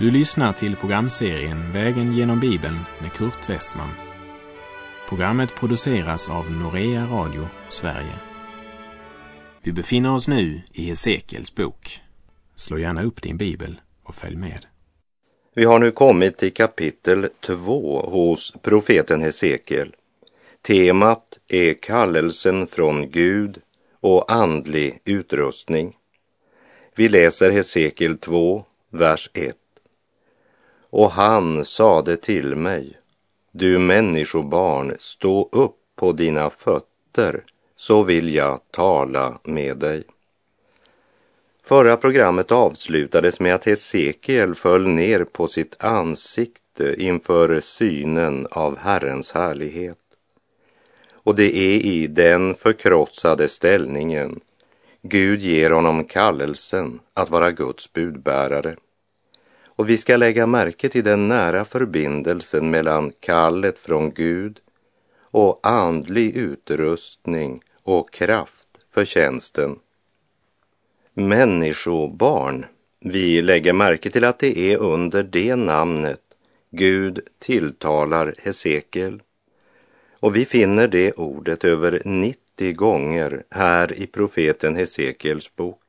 Du lyssnar till programserien Vägen genom Bibeln med Kurt Westman. Programmet produceras av Norea Radio Sverige. Vi befinner oss nu i Hesekiels bok. Slå gärna upp din bibel och följ med. Vi har nu kommit till kapitel 2 hos profeten Hesekiel. Temat är kallelsen från Gud och andlig utrustning. Vi läser Hesekiel 2, vers 1. Och han sade till mig, du människobarn, stå upp på dina fötter, så vill jag tala med dig. Förra programmet avslutades med att Hesekiel föll ner på sitt ansikte inför synen av Herrens härlighet. Och det är i den förkrossade ställningen Gud ger honom kallelsen att vara Guds budbärare. Och vi ska lägga märke till den nära förbindelsen mellan kallet från Gud och andlig utrustning och kraft för tjänsten. Människobarn, vi lägger märke till att det är under det namnet Gud tilltalar Hesekiel. Och vi finner det ordet över 90 gånger här i profeten Hesekiels bok.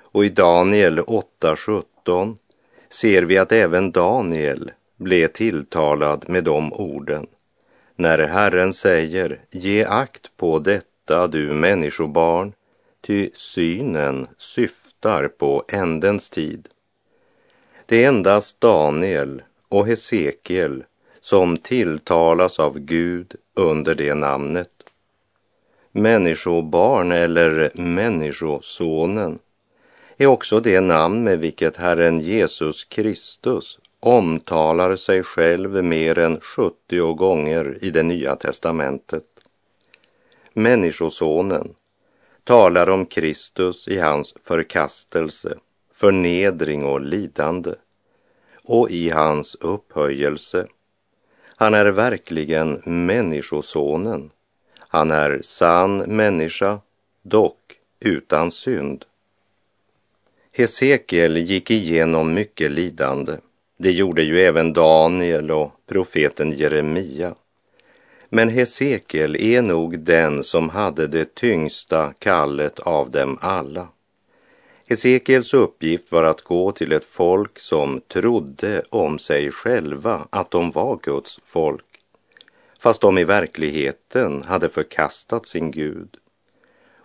Och i Daniel 8.17 ser vi att även Daniel blev tilltalad med de orden. När Herren säger, ge akt på detta du människobarn, ty synen syftar på ändens tid. Det är endast Daniel och Hesekiel som tilltalas av Gud under det namnet. Människobarn eller Människosonen är också det namn med vilket Herren Jesus Kristus omtalar sig själv mer än 70 gånger i det nya testamentet. Människosonen talar om Kristus i hans förkastelse, förnedring och lidande och i hans upphöjelse. Han är verkligen Människosonen. Han är sann människa, dock utan synd. Hesekiel gick igenom mycket lidande. Det gjorde ju även Daniel och profeten Jeremia. Men Hesekiel är nog den som hade det tyngsta kallet av dem alla. Hesekiels uppgift var att gå till ett folk som trodde om sig själva att de var Guds folk, fast de i verkligheten hade förkastat sin Gud.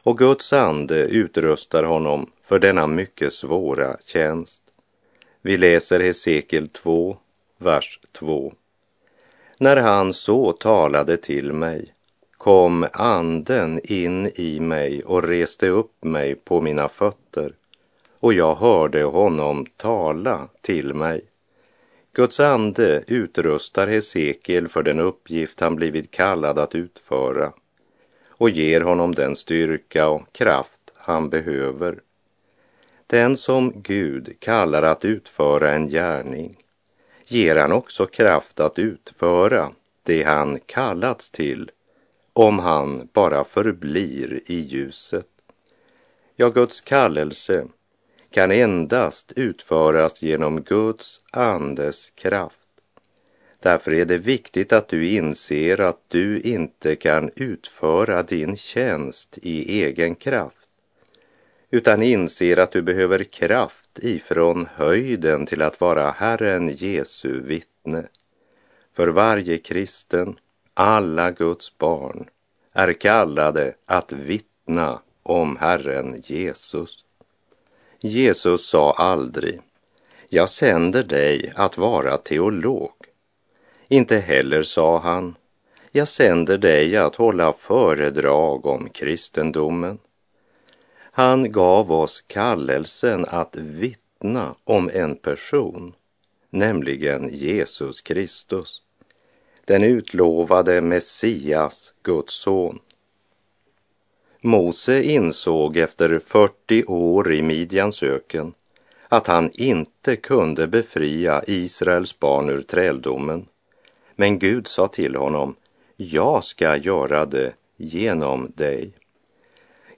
Och Guds ande utrustar honom för denna mycket svåra tjänst. Vi läser Hesekiel 2, vers 2. När han så talade till mig kom anden in i mig och reste upp mig på mina fötter och jag hörde honom tala till mig. Guds ande utrustar Hesekiel för den uppgift han blivit kallad att utföra och ger honom den styrka och kraft han behöver. Den som Gud kallar att utföra en gärning ger han också kraft att utföra det han kallats till om han bara förblir i ljuset. Ja, Guds kallelse kan endast utföras genom Guds andes kraft. Därför är det viktigt att du inser att du inte kan utföra din tjänst i egen kraft, utan inser att du behöver kraft ifrån höjden till att vara Herren Jesu vittne. För varje kristen, alla Guds barn, är kallade att vittna om Herren Jesus. Jesus sa aldrig, jag sänder dig att vara teolog. Inte heller sa han, jag sänder dig att hålla föredrag om kristendomen. Han gav oss kallelsen att vittna om en person, nämligen Jesus Kristus, den utlovade Messias, Guds son. Mose insåg efter 40 år i Midjans öken att han inte kunde befria Israels barn ur träldomen. Men Gud sa till honom, jag ska göra det genom dig.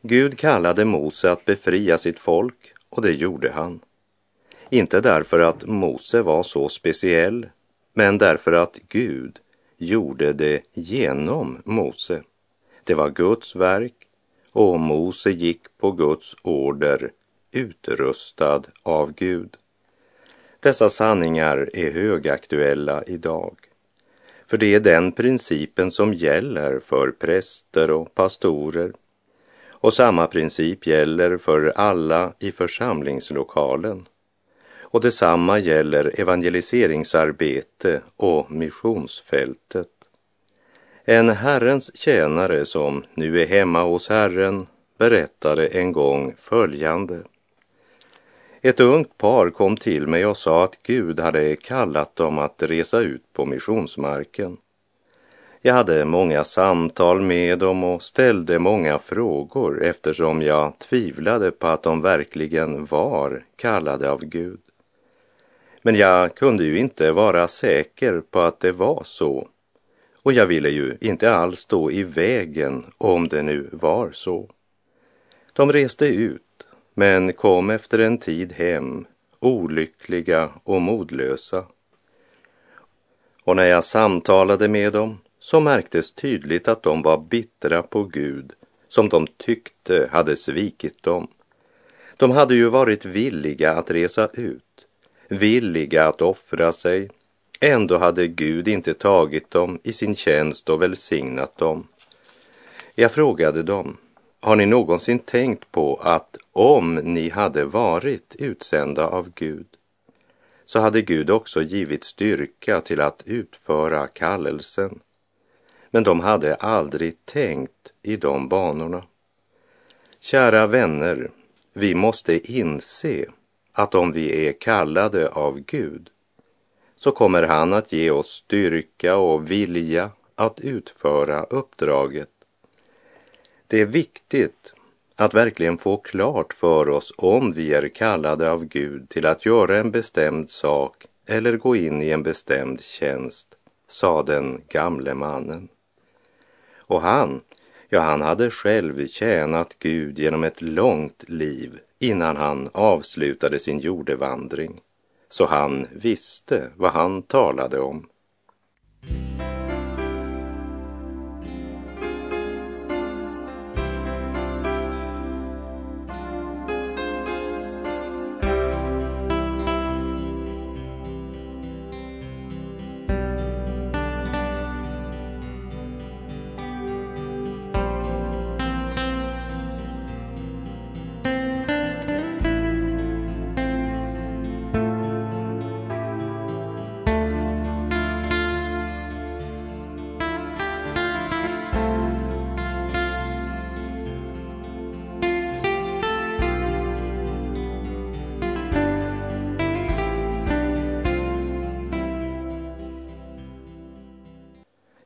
Gud kallade Mose att befria sitt folk och det gjorde han. Inte därför att Mose var så speciell, men därför att Gud gjorde det genom Mose. Det var Guds verk och Mose gick på Guds order utrustad av Gud. Dessa sanningar är högaktuella idag. För det är den principen som gäller för präster och pastorer. Och samma princip gäller för alla i församlingslokalen. Och detsamma gäller evangeliseringsarbete och missionsfältet. En Herrens tjänare som nu är hemma hos Herren berättade en gång följande. Ett ungt par kom till mig och sa att Gud hade kallat dem att resa ut på missionsmarken. Jag hade många samtal med dem och ställde många frågor eftersom jag tvivlade på att de verkligen var kallade av Gud. Men jag kunde ju inte vara säker på att det var så. Och jag ville ju inte alls stå i vägen om det nu var så. De reste ut men kom efter en tid hem olyckliga och modlösa. Och när jag samtalade med dem så märktes tydligt att de var bittra på Gud som de tyckte hade svikit dem. De hade ju varit villiga att resa ut, villiga att offra sig. Ändå hade Gud inte tagit dem i sin tjänst och välsignat dem. Jag frågade dem, har ni någonsin tänkt på att om ni hade varit utsända av Gud så hade Gud också givit styrka till att utföra kallelsen. Men de hade aldrig tänkt i de banorna. Kära vänner, vi måste inse att om vi är kallade av Gud så kommer han att ge oss styrka och vilja att utföra uppdraget det är viktigt att verkligen få klart för oss om vi är kallade av Gud till att göra en bestämd sak eller gå in i en bestämd tjänst, sa den gamle mannen. Och han, ja, han hade själv tjänat Gud genom ett långt liv innan han avslutade sin jordevandring, så han visste vad han talade om.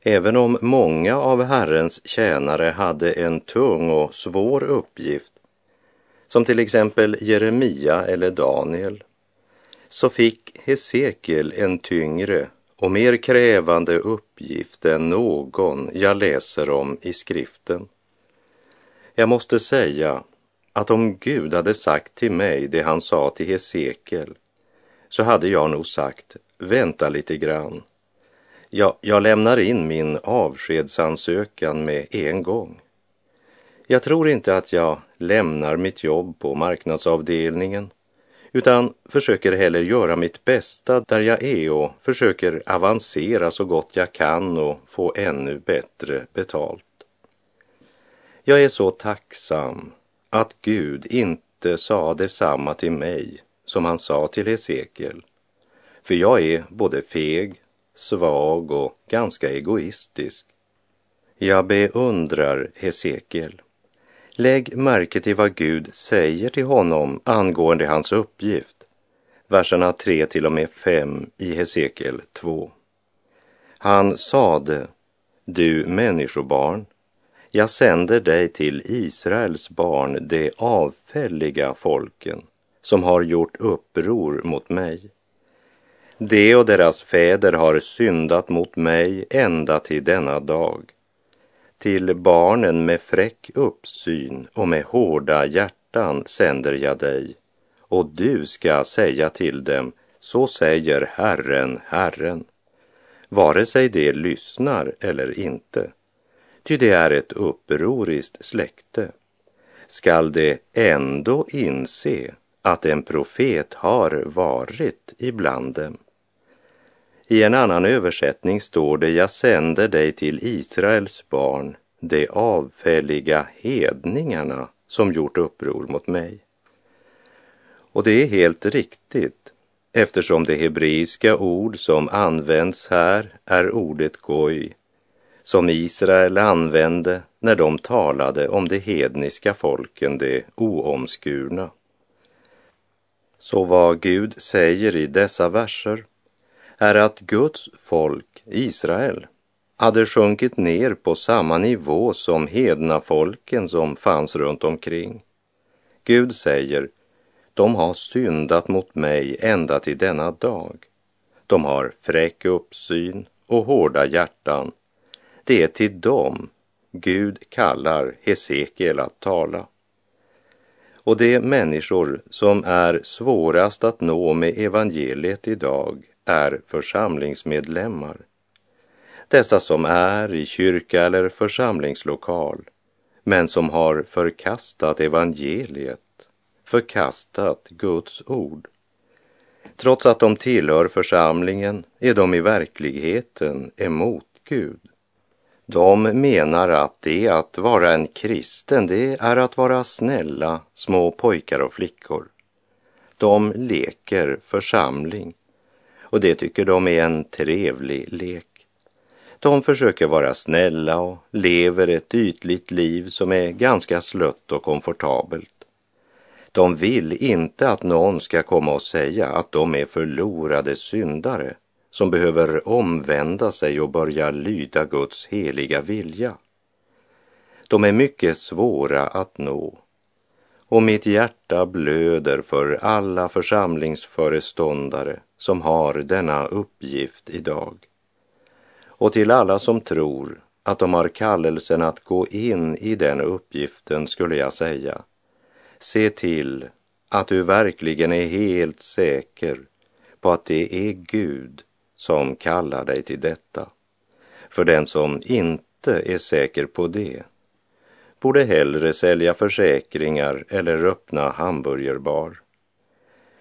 Även om många av Herrens tjänare hade en tung och svår uppgift, som till exempel Jeremia eller Daniel, så fick Hesekiel en tyngre och mer krävande uppgift än någon jag läser om i skriften. Jag måste säga att om Gud hade sagt till mig det han sa till Hesekiel så hade jag nog sagt vänta lite grann Ja, jag lämnar in min avskedsansökan med en gång. Jag tror inte att jag lämnar mitt jobb på marknadsavdelningen utan försöker heller göra mitt bästa där jag är och försöker avancera så gott jag kan och få ännu bättre betalt. Jag är så tacksam att Gud inte sa detsamma till mig som han sa till Hesekiel. För jag är både feg svag och ganska egoistisk. Jag beundrar Hesekiel. Lägg märke till vad Gud säger till honom angående hans uppgift. Verserna 3 till och med 5 i Hesekiel 2. Han sade, du människobarn, jag sänder dig till Israels barn, de avfälliga folken, som har gjort uppror mot mig. De och deras fäder har syndat mot mig ända till denna dag. Till barnen med fräck uppsyn och med hårda hjärtan sänder jag dig och du ska säga till dem, så säger Herren, Herren, vare sig de lyssnar eller inte. Ty det är ett upproriskt släkte. Skall de ändå inse att en profet har varit ibland dem? I en annan översättning står det, jag sänder dig till Israels barn, de avfälliga hedningarna som gjort uppror mot mig. Och det är helt riktigt eftersom det hebreiska ord som används här är ordet goj som Israel använde när de talade om de hedniska folken, de oomskurna. Så vad Gud säger i dessa verser är att Guds folk, Israel, hade sjunkit ner på samma nivå som hedna folken som fanns runt omkring. Gud säger, de har syndat mot mig ända till denna dag. De har fräck uppsyn och hårda hjärtan. Det är till dem Gud kallar Hesekiel att tala. Och de människor som är svårast att nå med evangeliet idag är församlingsmedlemmar. Dessa som är i kyrka eller församlingslokal, men som har förkastat evangeliet, förkastat Guds ord. Trots att de tillhör församlingen är de i verkligheten emot Gud. De menar att det att vara en kristen, det är att vara snälla små pojkar och flickor. De leker församling och det tycker de är en trevlig lek. De försöker vara snälla och lever ett ytligt liv som är ganska slött och komfortabelt. De vill inte att någon ska komma och säga att de är förlorade syndare som behöver omvända sig och börja lyda Guds heliga vilja. De är mycket svåra att nå och mitt hjärta blöder för alla församlingsföreståndare som har denna uppgift idag. Och till alla som tror att de har kallelsen att gå in i den uppgiften skulle jag säga, se till att du verkligen är helt säker på att det är Gud som kallar dig till detta. För den som inte är säker på det borde hellre sälja försäkringar eller öppna hamburgerbar.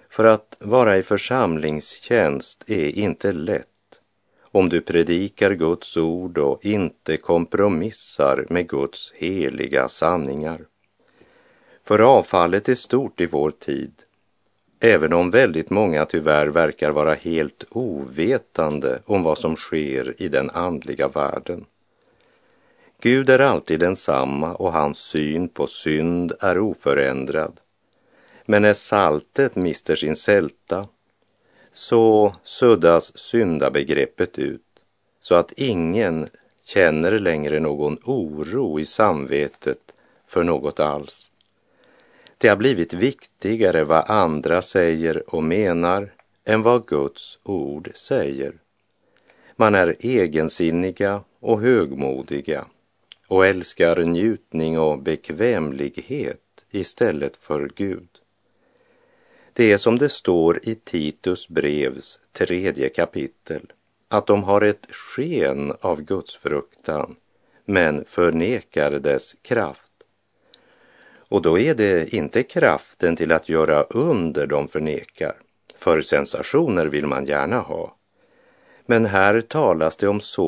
För att vara i församlingstjänst är inte lätt om du predikar Guds ord och inte kompromissar med Guds heliga sanningar. För avfallet är stort i vår tid, även om väldigt många tyvärr verkar vara helt ovetande om vad som sker i den andliga världen. Gud är alltid densamma och hans syn på synd är oförändrad. Men när saltet mister sin sälta så suddas syndabegreppet ut så att ingen känner längre någon oro i samvetet för något alls. Det har blivit viktigare vad andra säger och menar än vad Guds ord säger. Man är egensinniga och högmodiga och älskar njutning och bekvämlighet istället för Gud. Det är som det står i Titus brevs tredje kapitel, att de har ett sken av Guds fruktan men förnekar dess kraft. Och då är det inte kraften till att göra under de förnekar, för sensationer vill man gärna ha. Men här talas det om sådant